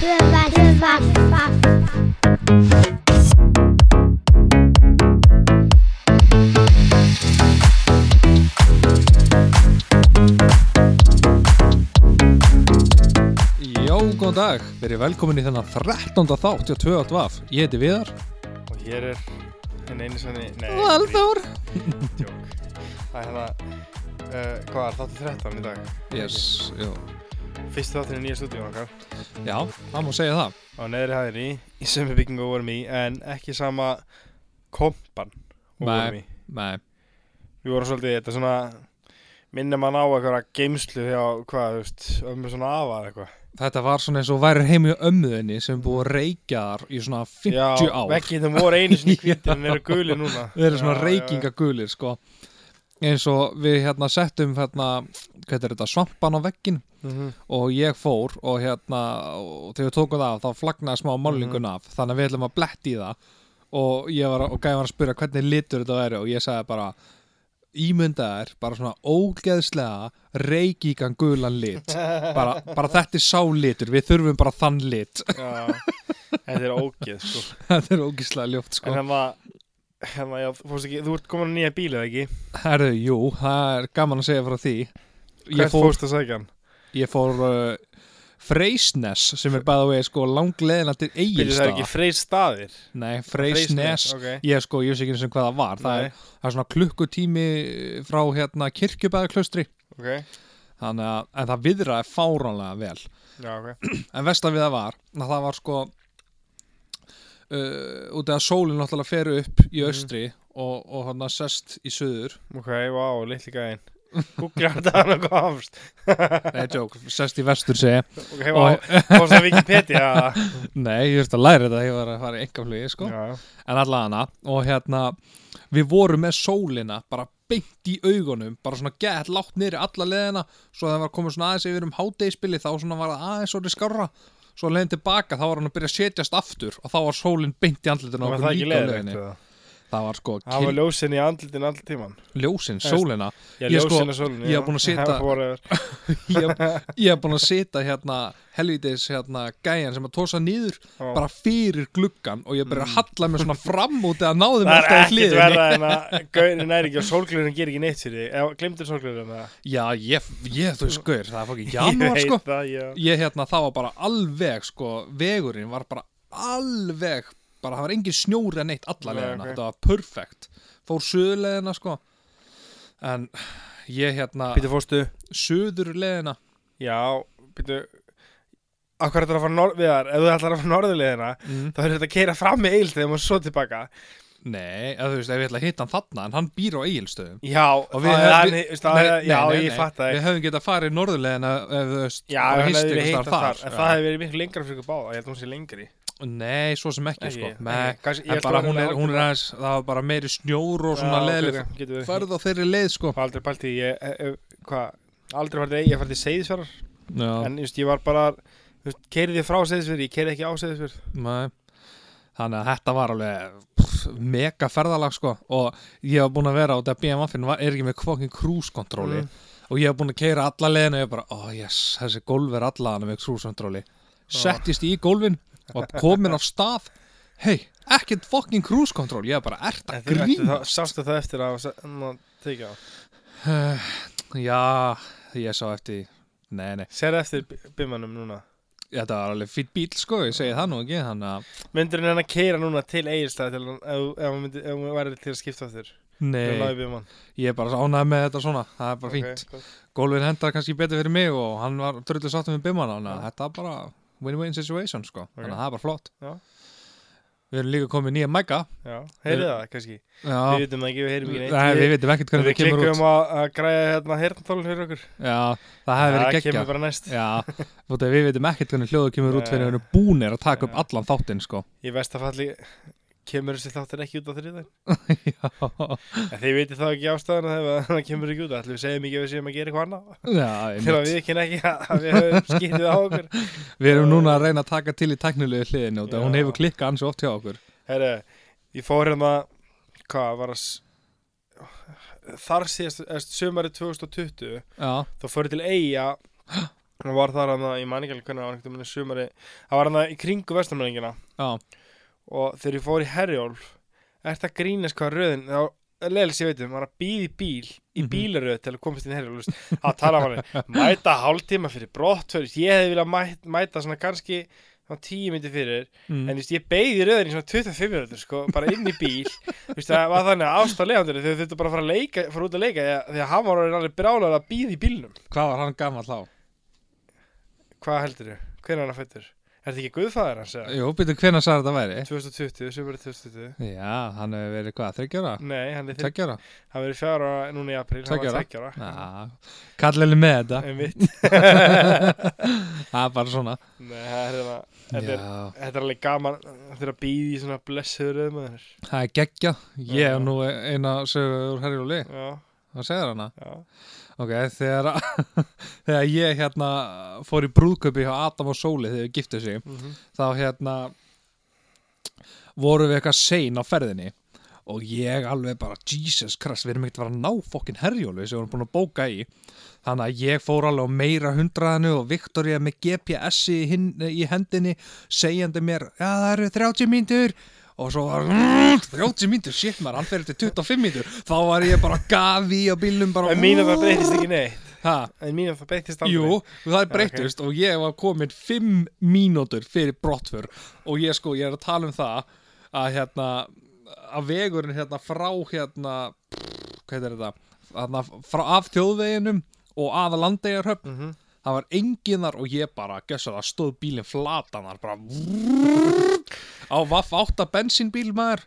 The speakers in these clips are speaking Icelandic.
Tvöfalt, tvöfalt, Já, góðan dag, verið velkomin í þennan 13. þátt hjá 2 Vaf. Ég heiti Viðar. Og hér er hinn einu sannig, nei, Valþór. tjók. Það er hérna, uh, hvað er þáttu 13 í dag? Yes, jú. Fyrst þáttur í nýja stúdíun okkar. Já, það má segja það. Á neðri hæðinni, í sömu byggingu vorum í, en ekki sama kompan Nei. vorum í. Nei, Við vorum svolítið, þetta svona, minnir mann á eitthvað geimslu hjá, hvað, þú veist, ömmu svona afa eða eitthvað. þetta var svona eins og væri heimi á ömmuðinni sem búið að reykja þar í svona 50 ár. vegginn voru einu sinni Já. hvítir en eru guli núna. Við erum svona Já, já, já. reykingagulir, sko. Eins og við hérna settum hérna, hvað er þetta, svampan á veggin Mhm. og ég fór og hérna, og þegar við tókum það af þá flagnaði smá málingun af, þannig að við ætlum að bletti í það og ég var, og gæði var að spyrja hvernig litur þetta væri og ég sagði bara ímyndaðir, bara svona ógeðslega reykíkan gulan lit bara, bara þetta er sá litur við þurfum bara þann lit Já, þetta er ógeð, sko. þetta er ógeðslega ljótt En sko hérna, hérna, já, þú fórst ekki, þú ert komin á nýja bíl eða ekki? herru, jú, það er gaman að segja frá því Hvert fór, fórst að segja hann? Ég fór uh, Freysnes sem er bæða vegi sko langleðina til Byrju það er ekki freys staðir? nei, Freysnes ok. ég sko, ég sé ekki eins og hvað það var það er, það er svona klukkutími frá hérna kirkjubæðaklaustri ok, þannig að en það viðraði fáránlega vel já, ok. en vestan við það var að það var sko uh, út af að sólinn náttúrulega fer upp í Mhm. austri og, og hann sest í söður Ok, vá, litli gæðin. Googla þetta hann að komst. nei, joke, sest í vestur ég. Ok, vá, fórst að Wikipedia. nei, ég þurfti að læra þetta ég var að fara í engaflugi sko. Já, en allavega og hérna við vorum með sólina bara beint í augunum bara svona gett látt í alla leðina svo það var komið svona aðeins yfir um hádegispili þá svona var það aðeins orðið skárra. Svo leiðin tilbaka þá var hann að byrja að setjast aftur og þá var sólinn beint í andlitinu á var okkur það ekki líka eða? það var sko Það var kill, ljósin í andlitin all tíman. ljósin, Eða, sólina Já, Ég sko- sólin. ég er búinn að sita- ég, ég er búin að setja hérna helvitis hérna gæjan sem að tósa nýður bara fyrir gluggan og ég byrja að halla mig svona fram út eða náði Það er alltaf í ekkert hliðinni verða en að gaurin er ekki og sólglurinn ger ekki neitt fyrir þig. Glemdur sólglurinn það? já, ég, ég þú gaur, það er Ég janúar veit sko það, já. ég hérna, það var bara alveg sko, vegurinn var bara alveg bara, það var engin snjóri að neitt alla leðina, ok. þetta var perfekt. Fór söðurleðina sko. En ég hérna Býtu fórstu? söðurleðina Já, býtu Akkur þetta að fara norð við þar Ef þú ætlar að fara norðulegina mm. þá er þetta að keira fram með eilstegum og svo tilbaka. Nei, þú veist, ef ég ætla að hitta hann þarna en hann býr á eigilstöðum Já, er er- ég fatt það. við hefum getað farið norðurleðina ef þú veist, Já, En það hefði verið miklu lengra fyrir báða Ég held að hún sé lengri nei, svo sem ekki, sko. Ekki, nei, ekki. Kannski- en bara hún er, hún er aðeins það var bara meiri snjór og svona leðileg ok, getur við- ferð á þeirri leið, sko. Aldrei pælt í Ég, eh, eh, hvað? Aldrei farið Ég Seyðisverðar Já. En just, ég var bara Keirið ég frá Seyðisverð Ég keirið ekki á Seyðisverð Nei. Þannig að þetta var alveg mega ferðalag sko. Og ég var búinn að vera á þetta BMF-in er ekki með fokkin cruise-kontróli Mm. og ég var búinn að keira alla leiðina og ég bara, oh yes, þessi gólf er alla hana og komin af stað. Hei, ekkert fokkin cruise-kontról ég er bara, ert En að þú- ertu grín Sástu það eftir að Tekja á? Já, ég sá eftir nei, nei, Sér eftir bimmanum núna? Þetta var alveg fýtt bíl sko, ég segi það nú ekki að, Myndur hann að keira núna til hann, ef hún væri til að skipta aftur? Nei, ég er bara ánægð með þetta svona það er bara fínt. gólfin hendar kannski betur fyrir mig og hann var drullu sáttum með bimmana þannig að þetta er bara win-win situation sko. Þannig að það er bara flott. Já. við erum líka komið nýja mæka Já, heyrið það kannski? Já, Við vitum það ekki, við heyrum ekki neitt. Nei, við Við- veitum ekkert hvernig Við það kemur út. klikkum að, að græja hérna heyrntólun fyrir okkur. Já, það hefði verið Það geggja kemur bara næst. Að við veitum ekkert hvernig hljóðu kemur út fyrir Nei. við erum búnir að taka upp allan þáttinn sko. Í vestafalli kemur þessi þáttur ekki út á þriðan já, En þið vitið það ekki ástæðan þegar það kemur ekki út Ætlum við segjum ekki að við séum að gera eitthvað annað? Að einmitt. við kynna ekki að við höfum skýttið á okkur. Við erum núna að reyna að taka til í tæknilegu hliðinu og hún hefur klikkað ansi oft hjá okkur. Herre, ég fór hérna Hvað var að Þar síðast, eða sumari 2020 já, Þá fór ég til Eyja. Og var þar hann ég man ekki alveg hvernig það var sumari það var hann í kringu vestamenningina Já, og þegar ég fór í Herjólf ert að grínast hvað röðin þá leðilis ég veit um, var að býða í bíl í Mhm. bílaröð til að komast inn í Herjólf að tala um hann mæta hálftíma fyrir brott ég hefði viljað mæta, mæta svona kannski tíu myndi fyrir mm. en veist, ég beigði röðin í svona 25 minútur sko, bara inn í bíl það var þannig að ástæðlegandur þau þurftu bara að fara, að leika, fara út að leika því að- hann var alveg brálar að býða í bílnum hvað var hann gammal þá? hvað heldur þau? Hvernig er hann að fættur? Er þetta ekki guðfæðir hans? Jú, býtum hvernig sagði þetta væri? 2020, sumari 2020 Já, hann hefur verið hvað, þryggjára? Nei, hann hann verið fjara núna í ára? tveggjára Já, kallilega með þetta? Einmitt. Það er bara svona. Nei, það hérna Þetta er, þetta er alveg gaman Þetta er að býða í svona blessuður það er geggja Ég hef nú eina sögu úr Herjóli Já, Það segir hana já. Ok, þegar, þegar ég hérna fór í brúðköpi hjá Adam og Sóli þegar við giftuð sig mm þá hérna vorum við eitthvað sein á ferðinni og ég alveg bara Jesus Christ, við erum ekkert að fara að ná fokkin herjólu sem við erum búin að bóka í. Þannig að ég fór alveg meira hundraðinu og Viktoria með GPS í, í hendinni segjandi mér, já það eru 30 mínútur og svo var mm, 30 mínútur, shit maður, hann fyrir til 25 mínútur. Þá var ég bara gafi á bílnum bara, En mín að það breytist ekki neitt. Ha, En mín að það breytist aldrei. Jú, það er Já, breyttust og ég var komin 5 mínútur fyrir brottför. Og ég sko, ég er að tala um það að hérna að vegurinn hérna frá hérna hvað heitir þetta? Hérna, frá af þjóðveginum og að landegarhöfn mm -hmm. Það var enginn þar og ég bara gessa það stóð bílinn flatan þar bara á vaff 8 bensínbíl maður.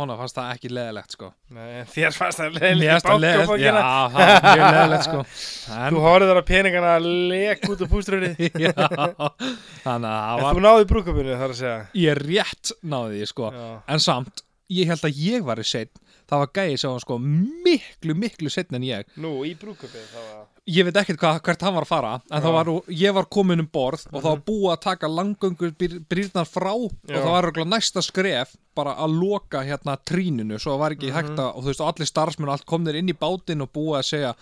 Hona fannst það ekki leðilegt sko. Nei, en þér fannst það Mér leiðilegt fannst það leðilegt, já, það var mjög leðilegt sko. En, Þú horfður þar að peningana lek út á púströðinni já, þannig að það En var þú náði brúkabinu þar að segja. Ég rétt náði því sko. Já, en samt, ég held að ég var í setn það var gæði sem var sko miklu, miklu setn en ég. Nú í brúkabinu það var ég veit ekkert hvað, hvert hann var að fara en það var, ég var komin um borð og það var búið að taka langöngur brýrnar frá og Já. það var örugglega næsta skref bara að loka hérna tríninu svo það var ekki hægt að, og þú veist, og allir starfsmenn og allt komnir inn í bátinn og búið að segja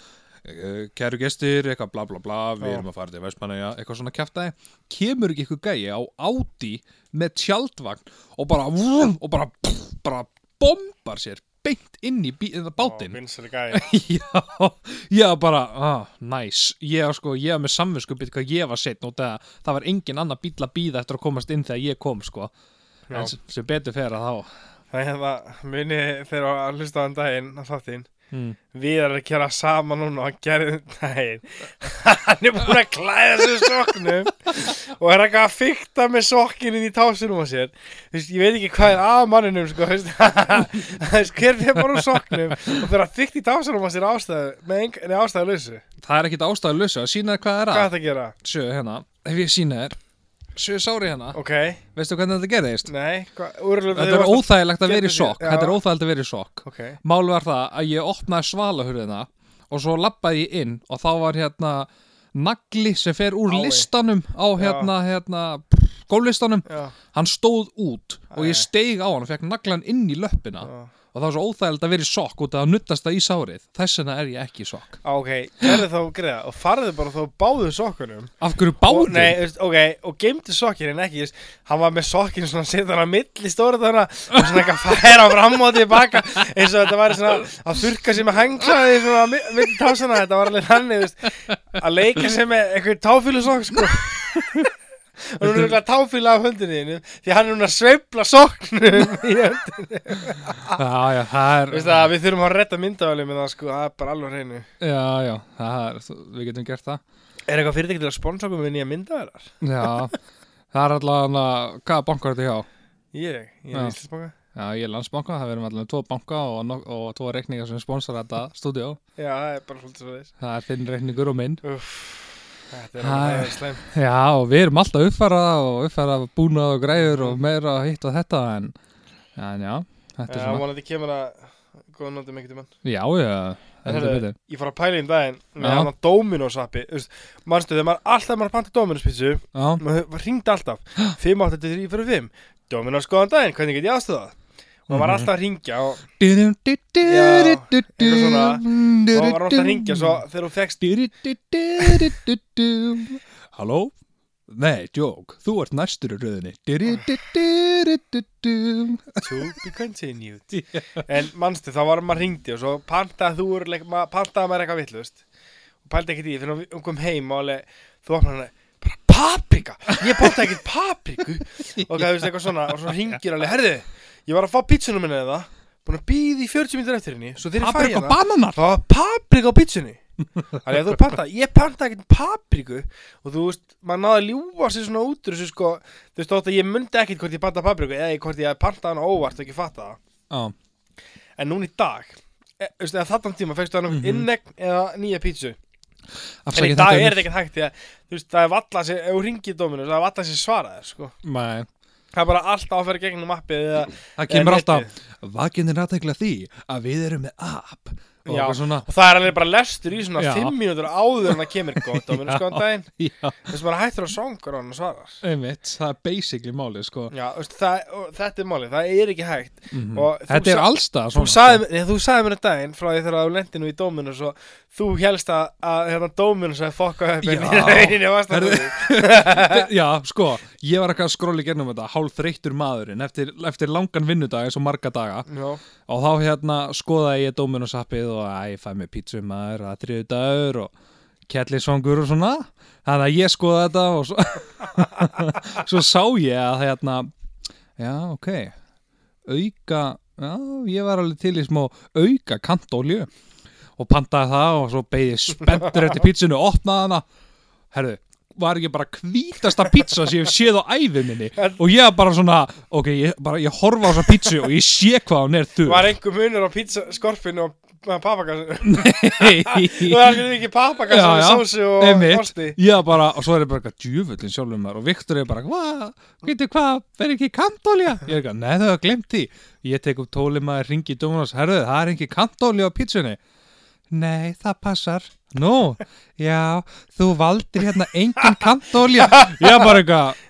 "Eh, kæru gestir, eitthvað bla bla bla við Já. erum að fara til Vestmannaja, eitthvað svona kjaftaði kemur ekki eitthvað gæi á Audi með tjaldvagn og bara vum, og bara, bara bombar sér beint inn í bátinn. já, já bara, ah, nice. Ég var sko, ég var með samvinskupið hvað ég var setn og það, það var engin annar bíl að býða eftir að komast inn þegar ég kom sko. Já. en sem, betur fer að þá Það er hérna, muni þegar að hlusta á hann daginn á þáttinn hmm. Við erum að gera saman núna og hann gerði Hann er búin að klæða sig sokknum og er eitthvað að fykta með sokkin inn í tásunum á sér. Veist, ég veit ekki hvað er að manninum sko, hver fyrir bara úr sokknum og fyrir að fykta í tásunum á sér ástæðu með ástæðu lausu það er ekkit ástæðu lausa, sína þér hvað er Hvað er að þetta að gera? sjö hérna, ef ég sína þér sjö sári hérna, Ok, veistu hvernig þetta gerðist? Nei, hvað, úrlega þetta er óþægilegt að vera í sokk þetta er óþægilegt að vera í sokk Ok, Málu var það að ég opnaði svalahurðina og svo lappaði ég inn og þá var hérna nagli sem fer úr Ái. listanum á hérna, hérna gólistanum, já, hann stóð út og ég steig á hann og fekk naglan inn í löppina. Já. Og það var svo óþægilegt að vera í sokk út af að nuttast það í sárið. Þess vegna er ég ekki í sokk. Ok, gerðu þá greiða og farðu bara þá báðu sokkunum. Af hverju og, báður? Nei, veist, ok, og geimdi sokkin en ekki, veist, hann var með sokkin svona hann að milli stóra þannig og svona eitthvað færa fram og tilbaka eins og þetta væri svona að þurka sig með hanglaði svona mi- milli tásana þetta var alveg þannig, veist, að leika sig með eitthvað táfílusokk, sko og nú er eitthvað táfíla af höndinni þínu, því hann er núna að sveifla sokknum í höndinni. Já, já, það er Þú veist að við þurfum að redda myndavæli með það, sko, það er bara alveg á hreinu. Já, já, það er, við getum gert það. Er eitthvað fyrirtæki til að sponsa okkur með nýja myndavælar? Já, það er allavega hvaða bankar er þetta hjá? Ég, ég er Íslandsbanka. Já, ég er landsbanka, það verðum allavega tvo banka og, nok- og tvo reikningar sem sponsor þetta stúdíó. Já, það er bara svolítið svo þess Það er þinn reikningur og minn Uff, þetta er alveg slæm Já, og við erum alltaf uppfæra og uppfæra búnað og græður og meira hitt og þetta en, en já, þetta er Já, svona vonandi kemur að góða nótum einhvern tímann. Já, já, En heldur herðu, betur. Ég fór að pæla í um daginn með Já. hann að Dominos appi Þú veist, Manstu, þegar maður alltaf maður panta Dominos pizzu Já, maður ringdi alltaf. 583 fyrir 5 Dominos, góðan daginn, hvernig get ég aðstöðað? Og hann var Mhm. alltaf að ringja og Já, eitthvað svona. og hann var alltaf að ringja svo þegar þú fegst Halló? Nei, joke, þú ert næstur í röðinni to be continued en manstu þá var maður ringdi og svo pantaði þú pantaði maður eitthvað villust og pældi ekkert í því fyrir við kom heim og alveg þú opnar hann bara paprika ég pantaði ekkert papriku og það veist eitthvað svona og svo ringir alveg herðu ég var að fá pítsunum minni eða? Búin að býða í 40 minnir eftir henni svo þegar ég fæ Paprika hérna bananar? Það var paprika á pítsunni þannig að þú pantaði ég pantaði ekkert papriku og þú veist maður náði að ljúa sér svona út úr þessu sko. Þú veist þótt að ég myndi ekkert hvort ég pantaði papriku eða hvort ég pantaði hana óvart og ekki fatta það. Já, En núna í dag e, veistu, eða þarna tíma fegstu það Mhm. nokkuð innegn eða nýja pítsu. En afsakið í dag þetta er þetta ekkert hægt því að þú veist, það er valla sér, ef þú ringir dóminu það er valla sér svaraðir sko. Nei, það er bara alltaf að fara gegnum appið það kemur alltaf netið. Vakinir aðtegla því að við erum með app Já. eitthvað svona og það er alveg bara lestur í svona Já. 5 mínútur áður en það kemur gott dóminu sko en daginn þess að maður hættur að songur á hann og svarar einmitt, það er basically málið sko Já, veist, það, og þetta er málið, það er ekki hægt og þú Þetta er allstað Þú mér- nei, þú sagði mér um daginn frá því þegar þú lendi nú í dóminu og þú helst að, að hérna, dóminu sem fokka upp Já. einu Herðu. sko. Já, sko, ég var eitthvað að skróla í gernum þetta hálf þreyttur maðurinn eftir, eftir langan vinnudag eins og marga daga Já, og þá hérna skoðaði ég Dominus appið og að ég fæ mér pítsu maður að þriðu dagur og kellisvangur og svona. Þannig að ég skoðaði þetta og svo, svo sá ég að hérna já, ok auka, já, ég var alveg til í smá auka kantólju og pantaði það og svo beigði spenntur eftir pítsunu, opnaði hana. Herðu, var ekki bara hvítasta pítsa sem ég hef séð á æfi minni og ég bara svona, ok, ég, bara, ég horfa á þessa pítsu og ég sé hvað hún er þurr var einhver munur á pizza skorpinu og papagassu Nei Þú er alveg ekki já. sósu og osti Já, bara, og svo er ég bara djúfullin sjálfum maður og Viktor er bara, hvað, veitu hvað, verður ekki kantólja? Ég er það var glemt því. Ég tek upp tóli maður, ringi í Dominos, herðu, það er ekki kantólja á pítsunni. Nei, það passar. Nú, já, þú valdir hérna engin kantólja. Er bara eitthvað,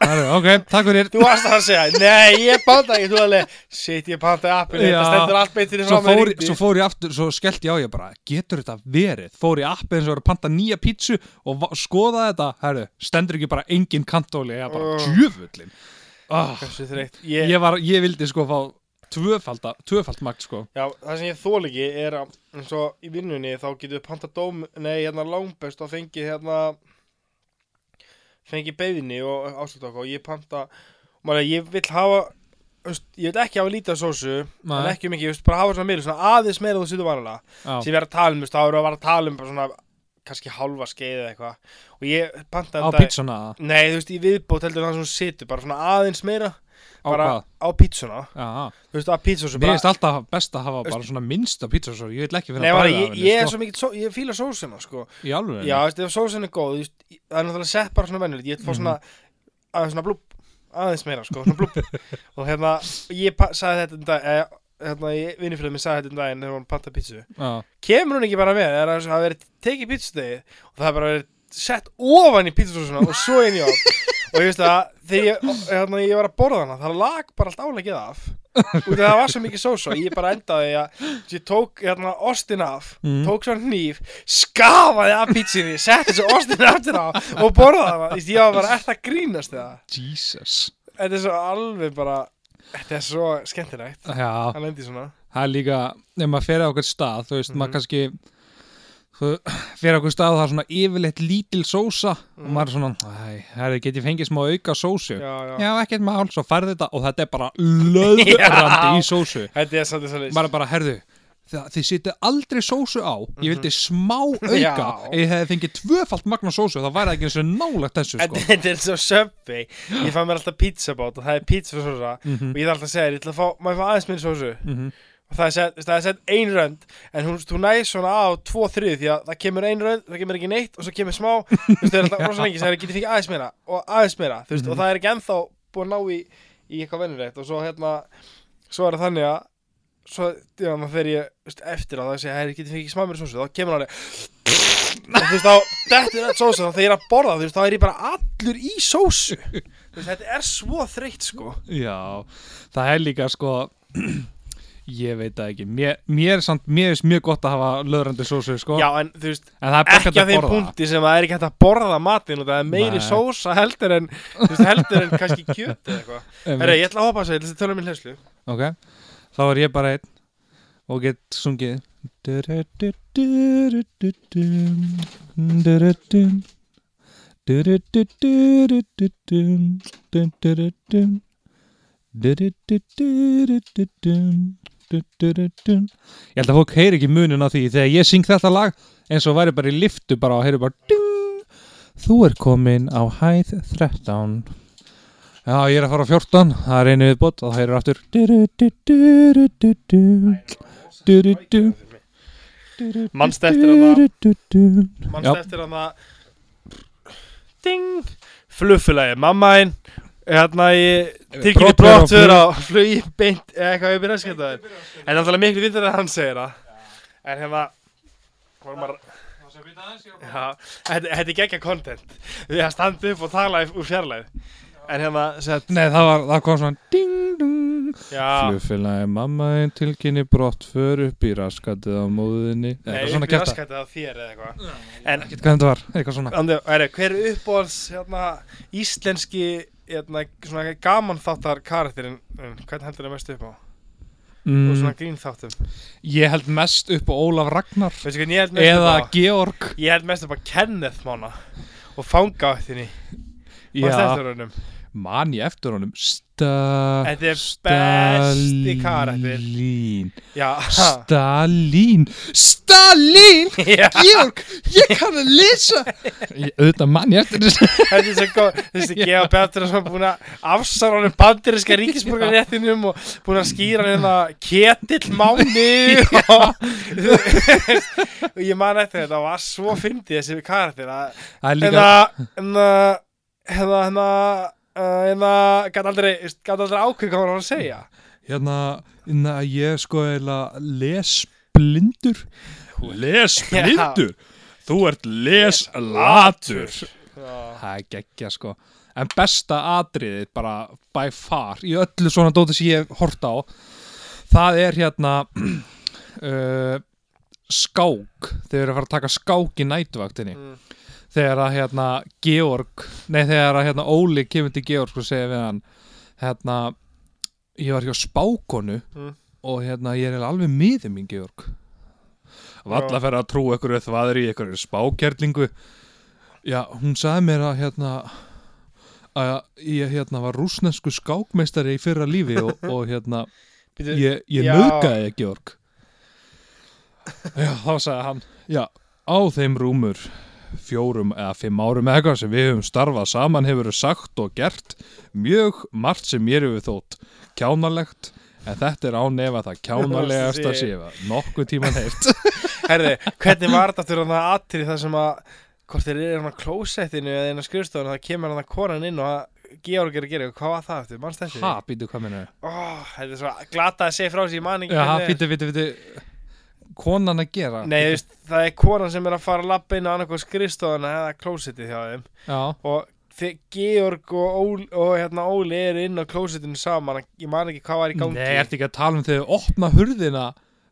herðu, ok, takk fyrir. Þú varst að segja, nei, ég panta ekki Þú alveg, shit, ég panta appinu Já. Þetta stendur allt beitir í Svo fram fór, svo fór ég aftur, svo skellti ég á ég bara, getur þetta verið? Fór ég appi eins og var að panta nýja pítsu og skoða þetta, herru, stendur ekki bara engin kantóli, ég er bara Oh. djöfullin. Oh, ég, ég, var, ég vildi sko fá tvöfalda, tvöfald magt sko. Já, það sem ég þól ekki er að eins og í vinnunni þá getur við panta dóm Nei, hérna langbest og fengið hérna fengið beðinni og áslutak og ég panta maður, ég vil hafa ég vil ekki hafa lítið sósu en ekki mikið, veist, bara hafa svona meira svona aðeins meira þú sýtur vanalega Já, sem ég er að tala um, þá við að vara að tala um svona kannski hálfa skeið eða eitthvað. Og ég pantaði á þetta pítsuna, Nei, þú veist, í viðbót heldur það sem þú situr bara svona aðeins meira. á bara hvað? á pítsuna þú veist, að pítsósu mér finnst alltaf best að hafa bara svona minnst á pítsu svo ég vil ekki bara, að ég, bræða ég er sko. svo mikið, só, ég fíla sósuna sko. Í alveg? Já, veist, ef sósun er góð, veist, það er náttúrulega sett bara svona venjulegt, ég Mhm. fór svona aðeins svona blúb, aðeins meira sko, og hérna, ég sagði þetta um dag, eh, hérna, vinnifröðum minn sagði þetta um daginn þegar hann panta pítsu Já, kemur hún ekki bara með, það er að það verið tekið pítsustegi og það hafi bara verið sett ofan í pítsasósuna og svo inn í á og ég veist að þegar ég, hérna, ég var að borða hana það lag bara allt álegið af. Og það var svo mikið sósa ég bara endaði að ég tók hérna, ostin af Mm. tók svona hníf skafaði af pítsinni, setti þessu ostin aftur á og borðaði hana. Ég var bara, er það grínast það Jesus. Þetta er svo alveg bara þetta er svo skemmtilegt. Að það er líka, ef maður fer á okkur stað þú veist, Mhm. maður kannski þú á okkur stað það er svona yfirleitt lítil sósa og Mhm. maður er svona, herri, get ég fengið smá auka sósu já, já. já, ekkert mál, svo færði þetta og þetta er bara löðrandi í sósu þetta er svolítið svolítið maður er bara, herðu það, þið sitið aldrei sósu á ég vildi smá auka Mhm. Ef ég hefði fengið tvöfalt magna sósu þá væri það ekki eins og nálægt þessu sko. þetta er svo söpvi Ég fæ mér alltaf pizzabát og það er pizzasósa Mhm. og ég þarf alltaf að segja fá, maður fá aðeins minni sósu Mhm. og það er sett, ein rönd en hún, þú næst svona á tvo þrið því að það kemur ein rönd, það kemur ekki neitt og svo kemur smá, þú veist, það er alltaf rosa lengi það er getið fikk aðeins meira og aðeins meira veist, Mhm. og það er ekki ennþá búið að ná í, í eitthvað vennilegt og svo hérna svo er það þannig að svo, já, maður fer ég veist, eftir á það að segja, herri, getið fikk smá meira sósu þá kemur hann og þú veist þá, þetta er sósa þá þegar ég er að borða, þú veist, þá er ég bara allur í sósu ég veit það ekki. Mér, mér samt, mér er mjög gott að hafa löðrandi sósu sko. Já, en þú veist, en ekki að þeim punkti sem það er ekki hægt að borða matinn og það er meiri Nei. sósa heldur en veist, heldur en kannski kjöt eða eitthvað. Herra, ég ætla að hoppa að segja, þessi tölum minn hlæslu Ok, þá er ég bara einn og get sungið Ég held að fólk heyri ekki munin á því. Þegar ég syng þetta lag eins og væri bara í liftu bara og heyri bara ding, Þú er komin á hæð 13 Já, ég er að fara á 14 Það er einu viðbót og það heyrir aftur. Manst eftir að það Já. Manst eftir að það Ding Fluffulegi, mammaðinn Hérna í Tyrkjunni Brottför á flugi beint eða eitthvað upp í næskjöndaður En það er alveg miklu vittur að hann segir það. En hérna vorum að Já, þetta, þetta er geggja content. Við að standa upp og tala úr fjarlæð En hérna, sett Nei, það, var, það kom svona ding dung Já, Flugfélagi mammaðin tilkynni brott för upp í raskatið á móðinni nei, Eitthvað upp svona í kjarta raskætið á þér eða eitthvað. En Ekkert hvað þetta var, eitthvað svona. Er, hver er uppbóðs hérna, íslenski hérna, svona gaman þáttar karakterinn hvernig heldur það mest upp á? Og mm, svona grín þáttum? Ég held mest upp á Ólaf Ragnar hvernig Eða á? Georg. Ég held mest upp á Kenneth mána og fanga þinni Varst Já, man ég eftir honum. Er. Stalín. Stalín. Stalín. Georg, ég kann að lesa. Auðvitað man ég eftir þessu. Þetta er svo góð Þessi Gefa Pettersson búin að afsara honum bandiriska ríkisborgaréttinum og búin að skýra hann hérna Ketill Máni. Og, ég man eftir þetta og var svo fyndið þessi karakter að Það er hérna líka hérna hérna hérna gæti aldrei aldrei ákveð hvað hann var að segja. Hérna, hérna ég sko lesblindur Lesblindur? Þú ert leslatur. Það er geggja sko. En besta atriðið bara by far í öllu svona dóti sem ég hef hort á það er hérna uh, skák. Þeir eru að fara að taka skák í nætuvaktinni Mm. Þegar að hérna Georg, nei þegar að hérna Óli kemur til Georg og segir við hann hérna ég var hjá spákonu Mm. og hérna ég er alveg miður mín Georg Valla Já. fer að trú ykkur þvaðri í ykkur spákerlingu Já, hún sagði mér að hérna að ég hérna var rúsnesku skákmeistari í fyrra lífi og, og hérna ég, ég Já. nöðgaði Georg Já, þá sagði hann Já, á þeim rúmur fjórum eða fimm árum eða eitthvað sem við höfum starfað saman hefur sagt og gert mjög margt sem mér hefur þótt kjánalegt en þetta er án efa það kjánalegast að séfa nokkuð tíman heilt Herði, hvernig var þetta fyrir hann að atrið það sem að hvort þeir eru hann á klósettinu eða inn á skrifstofinu það kemur hann að konan inn og að Georg er að gera, hvað var það eftir, mannst þessi? Ha, býtu hvað minna Ó, þetta er svo glata að segja frá þessi, ég man ekki Já, býtu, býtu, býtu konan að gera? Nei, þú veist, það er konan sem er að fara að lappa inn á annarkoð skrifstofuna eða klósettið hjá þeim. Já, og þið, Georg og, Óli, og hérna Óli eru inn á klósettinu saman. Ég man ekki hvað var í gangi. Nei, ertu ekki að tala um þegar þau opna hurðina?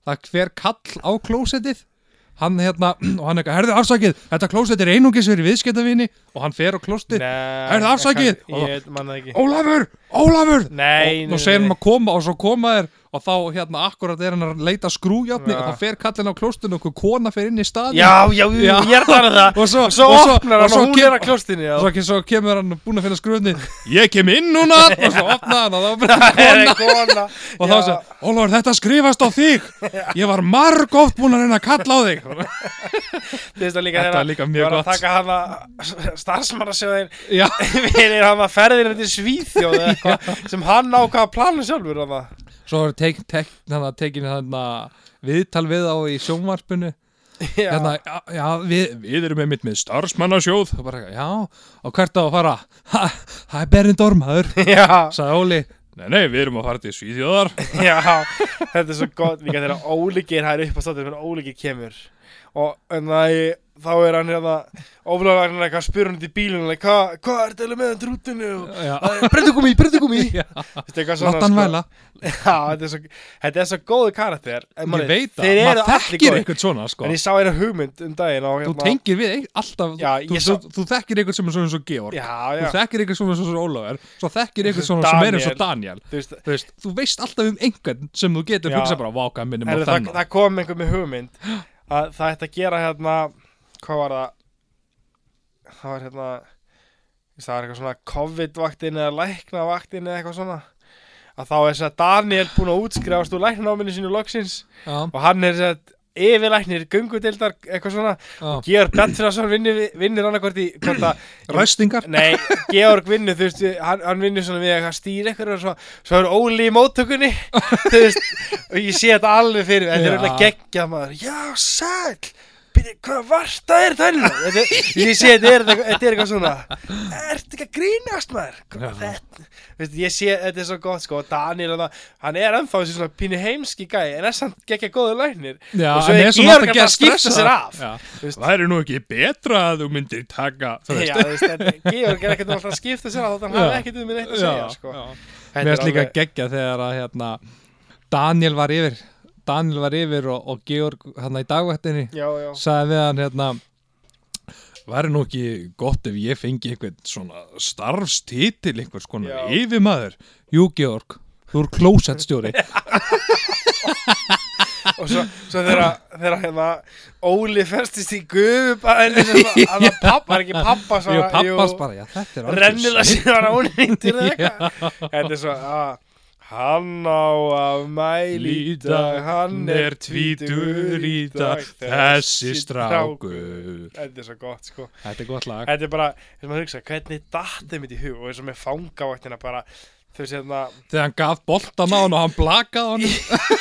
Það hver kall á klósettið. Hann hérna, og hann eitthvað, herðu afsakið. Þetta klósett er einungis fyrir viðskiptavinni og hann fer á klóstið, Nei, Er það afsakið? Ég það ekki. Ólafur, Ólafur. Nei, og nú segir hann að koma og svo koma þér og þá hérna akkurat er hann að leita skrújafni Já. og þá fer kallin á klóstinu og kona fer inn í staðin Já, já, já, ég er það það. Og svo, Og svo og opnar hann og hún er að klóstinu og svo, svo kemur hann búin að finna skrújafni ég kem inn núna! Og svo opna hann og þá er Það er kona. og þá segir, Ólafur þetta skrifast á þig. Ég var marg oft búin að reyna að kalla á þig. Líka Þetta var líka mjög að gott. taka hann að starfsmannasjóðin já, fyrir svo er tek, tek, hana, tekin hana, viðtal við á í sjónvarpinu. Já, hérna, já, já við, við erum einmitt með starfsmannasjóð. Og bara, já, og hvert á að fara? Ha, það er berinn dormaður sagði Óli, nei, nei, við erum að fara til Svíþjóðar. Já Þetta er svo gott. Líka þegar ólíkir hær upp á stóttir þegar ólíkir kemur. Og en það þá er hann hérna oflaðarinn eitthvað spyr hann bílunum like, hvað hva er þetta með hann drútinu og Já. breyndugumi, breyndugumi Já. látt Látt hann væla. Já, þetta er svo, þetta góðu karakter. Ég veit það, maður þekkir einhvern svona sko. En ég sá eina hugmynd um daginn og Þú hérna, tengir við alltaf Já, þú, ég þú, sá- þú þekkir einhvern sem er svona eins og Georg. Já, Þú já, þekkir einhvern sem er svona eins og Ólafur. Svo þekkir einhvern svona sem er eins og Daniel. Þú veist Þú þú alltaf um einhvern sem þú getur hugsað bara Váka, minnum á þennan. það kom einhver með hugmynd að það ætti að gera hérna hvað var það? Það var hérna það var eitthvað svona COVID-vaktin eða læknavaktin eða eitthvað svona. Að þá er þess að Daniel búinn að útskrifast úr læknanáminu sínu loksins Já, og hann er þess að yfirlæknir, gungudildar, eitthvað svona. Já. Georg Bjartfjörðarsson vinnur, vinnur annarkvort í hvort að, Ræstingar. Nei, Georg vinnur þú veist, hann, hann vinnur svona við að stýra eitthvað og svo, svo er Óli í móttökunni. Þú veist, og ég sé þetta alveg fyrir þetta er alveg geggjað maður. Já, sæl Byrju, hvað varst það er þannig þetta, ég sé þetta er, þetta er eitthvað svona ertu ekki að grínast maður Já. Hvað þetta, veist, ég sé þetta er svo gott sko, Daniel og það, hann er ennþá þessi svona pínu heimski gæ, en er samt geggja góður læknir Já, Og svo hann er er Georg að skipta sér af. Já. Það er nú ekki betra að þú myndir taka Þú Já, veist þú veist, þetta- Georg er ekkert alltaf að skipta sér á þótt hann Já. hafi ekkert um mig neitt að segja sko. já. Mér er finnst líka geggja þegar að hérna, Daniel var yfir Daniel var yfir og, og Georg hérna í dagvættinni sagði við hann hérna væri nú ekki gott ef ég fengi einhvern svona starfstitil einhvers konar yfirmaður? Jú Georg, þú er klósettstjóri. Og svo, svo þegar hérna Óli festist í sem að að pappa, var ekki pappa Jú, pappas bara, já þetta er var ónýttur eða eitthvað? Þetta er svo að Hann á að mæli í dag, hann er tvítur í dag, þessi strákur. Þetta er svo gott sko. Þetta er gott lag. Þetta er bara, þess að hugsa, hvernig dattið mitt í hug og eins og með fangavaktina bara, þú veist hérna, Þegar hann gaf boltan á hann og hann blakaði hann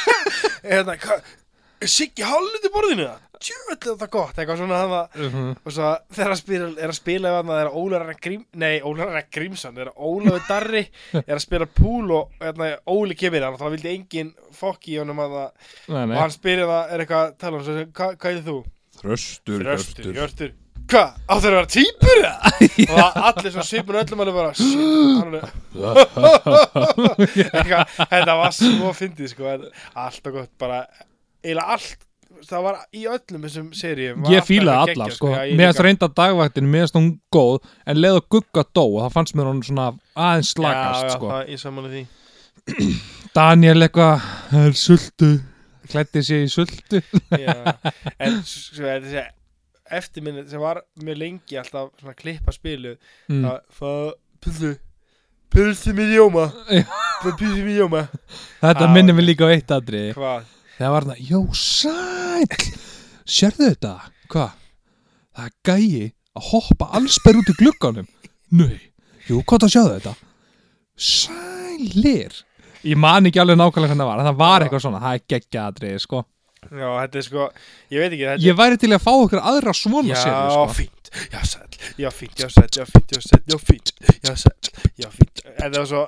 hérna, Siggi hálfliti borðinu? það? Er þetta gott, eitthvað svona að, Mhm. og svo þegar hann spila, er að spila að það er Ólafur Ragnar Grím, nei, Ragnar Grímsson, það er Ólafur Darri, er að spila púl og hérna, Óli kemur hann og þá vildi engin fokk í honum að það, og hann spyrir það, er eitthvað að tala um, svo, hvað, hvað er þú? Þröstur, Þröstur, Hjörtur Hvað? Áttu þeir að vera týpur eða? og það allir svona svipun öllum alveg bara shit, Þetta var svo fyndið sko en Allt og gott, bara eiginlega allt Það var í öllum þessum seríum Ég fílaði alla sko. Mér finnst reynda dagvættin, mér finnst hún góð En leið og gugga dó Það fannst mér hún svona aðeins slakast Já, já, sko. það, ég samanlega því. Daniel eitthvað Það er sultu? Klætti sig í sultu. En svo er þessi eftirminni sem var mjög lengi alltaf svona klippa spilu mm. það, það, pulsu Pulsu með jóma. Já. Pulsu með jóma. Þetta minnir mig líka á eitt aðri Hvað? Það var þarna, jó sæll Sérðu þetta? Hvað? Það er gæi að hoppa allsber út í glugganum Nei, jú, hvað það sjáðu þetta? Sælir Ég man ekki alveg nákvæmlega hvernig það var en það var eitthvað svona, það er geggja aðrið sko. Já, þetta er sko, ég veit ekki þetta Ég væri til að fá okkur aðra svona Já, séri sko. fínt, já, sæll, já, fínt, já, sæll, já, fínt, já, sæll, já, fínt, já, sæll, já, fínt Þetta var svo,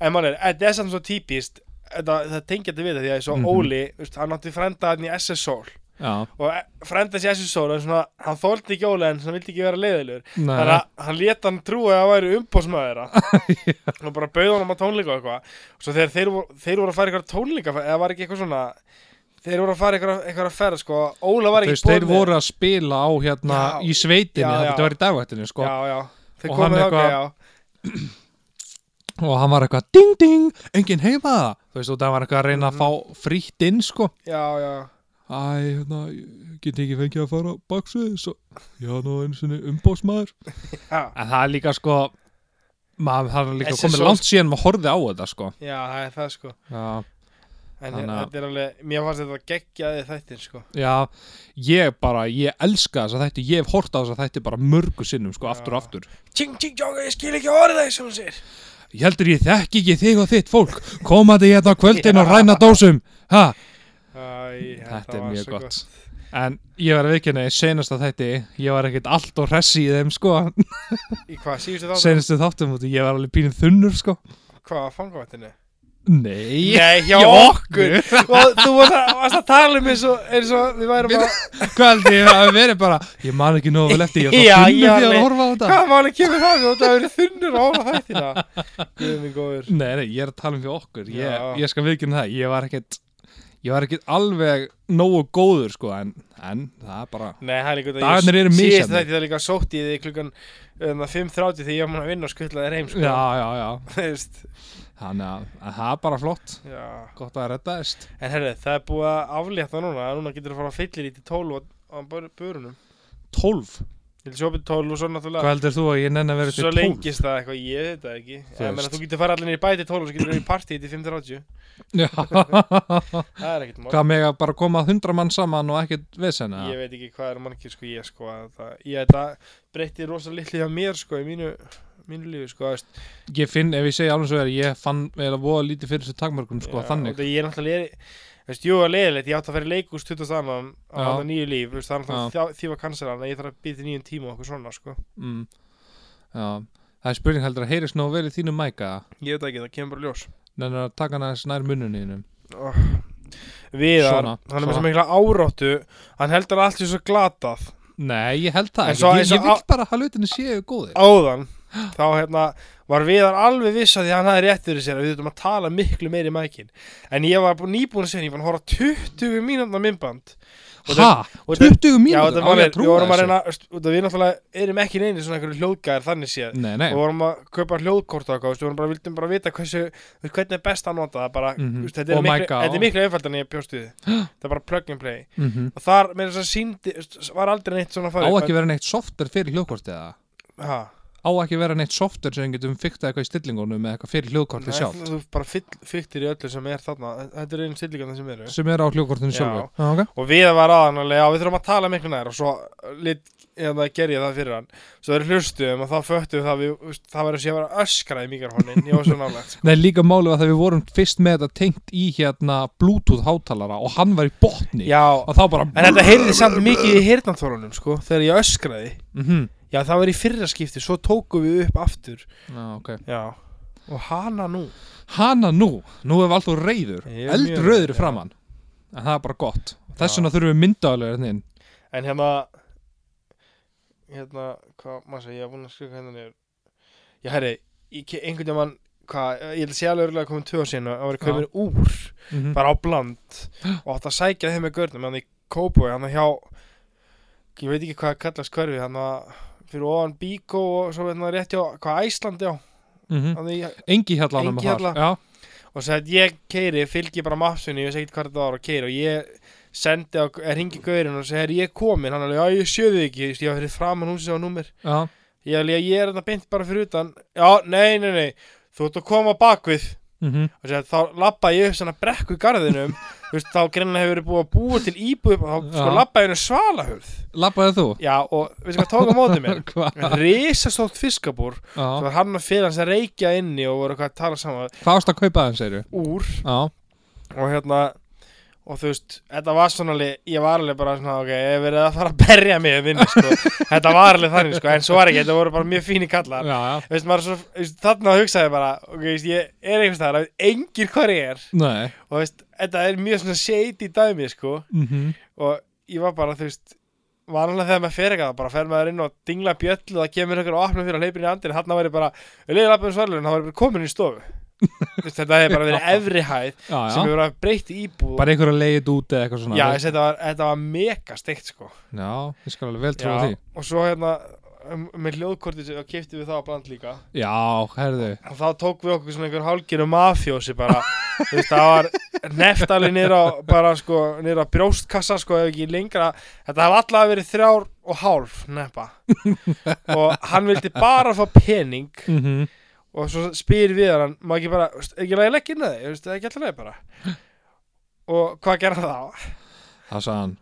en mann er, þetta er samt svo típist það tengja þetta við það því að svo Mhm. Óli, veist, hann átti frenda hann í SS-Soul Já, og e- frenda þessi SS-Soul er svona, hann þóldi ekki Óli en hann vildi ekki vera leiðilegur. Þannig að hann lét hann trúa að það væri umbósmaður og bara bauð honum á tónleika og eitthvað. Og svo þegar þeir, þeir voru að fara eitthvað tónleika eða var ekki eitthvað svona þeir voru að fara eitthvað, að ferð sko, Óla var ekki veist, þeir voru að spila á hérna Já, í sveitinni, í sko. hann já. Og hann var eitthvað ding ding, enginn heima þú veist, og það var eitthvað að reyna að Mhm. fá frítt inn sko. já, já, Æ, hérna, get ekki fengið að fara á baksvið, svo var nú einu sinni umbósmaður. já, En það er líka sko, maður það er líka Þessi komið svo- langt síðan maður horfið á þetta sko. já, það er það sko Já, en Þannig að- þetta er alveg, mér fannst þetta geggjaði þættir sko já, ég bara, ég elska þess að þætti, ég hef hort á þess að þætti bara mörgu sinnum sko, Já. aftur og aftur. Tjing, tjing, tjong, ég skil ekki orðið það sem hún sér Ég heldur ég þekki ekki þig og þitt fólk, komaði hérna á kvöldin og ræna dósum, ha? Æ, Þetta er var mjög svo gott. En ég var að vikina í senasta þætti, ég var ekkert allt og hressi í þeim sko, Í hvað, síðustu þáttum? senastu þáttum ég var alveg pínum þunnur sko. Hvað, fangavættinu? Nei, Nei, hjá okkur. Og þú varst að, að tala um eins og, eins og við værum bara Hvað held ég að verið bara Ég man ekki nógu vel eftir Ég var já, þunnur því að horfa á þetta. Hvað máli kemur það við? Það verið þunnur á hana þættina. Guð minn góður. Nei, nei, ég er að tala um fyrir okkur. Ég, ég skal viðkynna það Ég var ekkert Ég var ekkert alveg nógu góður sko En, en það er bara Nei, það er líka að eru Síðast misjafnir. þetta er líka sótt í því klukkan um, 5.30 þegar ég var múin að vinna og skuttla þér heim sko. Já, já, já. Þú Þannig að, að það er bara flott. Já. Gott að reddaðist En herri, það er búið að aflétta núna. Núna getur þú að fara að fyllir í til 12 á, á bör- börunum. 12 Ég vil sjópa til 12 og svo náttúrulega Hvað heldur þú að ég nenni að vera til Svo 12? lengist það eitthvað, ég veit það ekki. Ég meina þú getur fara allir í bæti 12 og svo getur þú í partí til 5.30 Já. Það er ekkert mál. Hvað með að bara koma hundra mann saman og ekkert vesen eða? Ég veit ekki hvað er margir sko ég sko að sko í mínu, lífi sko Ég finn, ef ég segi alveg svo er Ég fann vel að voða lítið fyrir þessu takmörkum sko, þannig. og það Ég er náttúrulega er, veist, jú að leiðilegt, ég átti að fara í leikús 20 annan á það nýju líf, veist, það er náttúrulega því var kanselan ég þarf að býta nýjum tíma og okkur svona sko. Mm. Já, það er spurning heldur að heyrist nógu vel í þínu mæka? Ég veit ekki, það kemur bara í ljós. Nennar að taka hann aðeins nær mununinu oh. Viðar, hann er með svo mikla áráttu hann heldur að allt sé svo glatað. Nei, ég held það ekki. Ég, ég vil bara að hlutinni séu góðir. Áðan þá hérna var Viðar alveg viss að því hann hafði rétt fyrir sér að við þurfum að tala miklu meiri mækin en ég var búin- nýbúin að segja ég var að horfa 20 mínútna myndband Og Ha? og það- 20 Já, mínútur? þetta Á var ég að við vorum að reyna, við náttúrulega erum ekki neynir svona einhverju hljóðgæðir þannig séð Nei, nei og vorum að kaupa hljóðkort og við bara, vildum bara vita hversu, hvernig er best að nota það bara, Mhm. veist, þetta, er Og miklu, á. þetta er miklu einfald en ég bjóst við það er bara plug and play mm og þar með þess að síndi, var aldrei neitt svona Á farið ekki vera neitt software fyrir hljóðkortið eða? ha, Á ekki vera neitt software sem getum fiktað eitthvað í stillingunum með eitthvað fyrir hljóðkortið sjálf þú bara fylltir í öllu sem er þarna. Þetta er einu stillingarna sem eru. Sem er á hljóðkortinu Já. sjálfu. Já, ok. Og við var aðanlega, við þurfum að tala miklu nær og svo lit, eða ger ég það fyrir hann. Svo þeir hlustuðum og þá föttum við það við, það verður sé að vera öskra í mikrofonin sko. Nei, líka málið var það við vorum fyrst með þetta tengt í hérna Bluetooth hátalara og hann var í botni já, en þetta heyrði samt mikið í heyrnanþórunum sko, þegar ég öskraði. Mm já það var í fyrra skipti, svo tókum við upp aftur. Já, ok. Já, og hana nú. Hanna nú, nú hefur alltaf reyður Eldröður framann En það er bara gott. Þess vegna þurfum við myndaðlega hérna inn. En hérna Hérna, hvað, maður segja, ég hef búin að skrifa hérna niður. Já, herri, einhvern veginn mann Hvað, ég held að sé alveg örgulega komin tvö sína að vera komin úr, Mhm. bara á bland. Og átt að sækja þeim með görnum hann í Kópói, hann hjá ég veit ekki hvað kallast hverfi hann fyrir ofan Bíkó og svo hérna rétt hjá, hvað Æslandi á hann í, Engi hérna Engihjalla. Já, og svo að ég keiri, fylgi bara mapsunni, ég veist ekkert hvað þetta var að keiri og ég sendi á, er hingi gaurin og segi, ég komin, hann er alveg, já ég sjöðu ekki, ég var fyrir framan hún sem var númer. Já. Ég er alveg, ég er þetta beint bara fyrir utan. Já, nei, nei, nei, þú ert að koma bakvið mhm. og segi, þá lappa ég upp svona brekku í garðinum þú veist, þá greinlega hefur verið búið að búa til íbúið og þá sko lappa ég henni svalahurð. Lappaði þú? já, og veistu hvað tók á móti mér? Hvað? risastótt fiskabúr svo var hann að fyrir hans að reykja inni og voru eitthvað að tala saman. Hvað ást að kaupa þeim, segir úr. Já, og hérna og þú veist, þetta var svona alveg, ég var alveg bara svona, ok, ég verið að fara að berja mig að vinna, sko, þetta var alveg þannig, sko, en svo var ekki, þetta voru bara mjög fíni kallar, já veist, maður svo, þarna hugsaði bara, ok, ég er einhvers staðar, engir hvar ég er, Nei. Og veist, þetta er mjög svona shady dæmi, sko, mhm. og ég var bara, þú veist, vanlega þegar maður fer eitthvað, bara fer maður inn og dingla bjöllu það kemur og opna fyrir að hleypin í andin, hann var ég bara, við leiðum þetta hefði bara verið efri hæð Já, sem já hefur verið breytt íbúð. Bara einhver að leiðið út eða eitthvað svona Já, þetta, var, þetta var mega steikt sko. Já, ég skal alveg vel trúa Já, því. Og svo hérna um, með hljóðkorti sem kefti við það á bland líka. Já, herðu. Og þá tók við okkur svona einhver hálgiru mafjósi bara. Þú veist, það var neft alveg á bara sko, á brjóstkassa sko, ef ekki lengra. Þetta hafði allavega verið þrjár og hálf neppa. Og hann vildi bara fá pening. Mhm. Og svo spyr við hann má ekki bara, ekki lagi leggja inn að þig? Veist, ekki alltaf leið bara? Og hvað gerði hann þá? Það sagði hann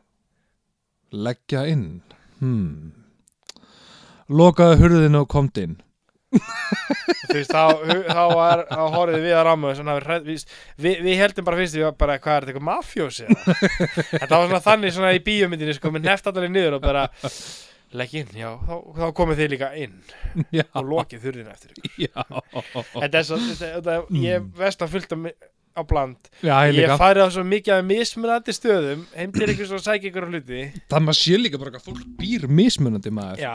Leggja inn? Hmm. Lokaðu hurðinu og komt inn. Þú veist, þá, þá var þá horfið við að hræð, við, við, við heldum bara fyrst við var bara, hvað er þetta, eitthvað mafjósi þetta var svona þannig svona í bíómyndinni sko, með neft allir niður og bara legg inn, já, þá, þá komið þið líka inn Já, og lokið þurðin eftir þetta er svo, þetta, þetta, ég Mm. veist að mi- á bland. Já, ég Ég farið á svo mikið af mismunandi stöðum heim til einhvers og sækja ykkur á hluti. Það maður sé líka bara að fólk býr mismunandi maður. Já,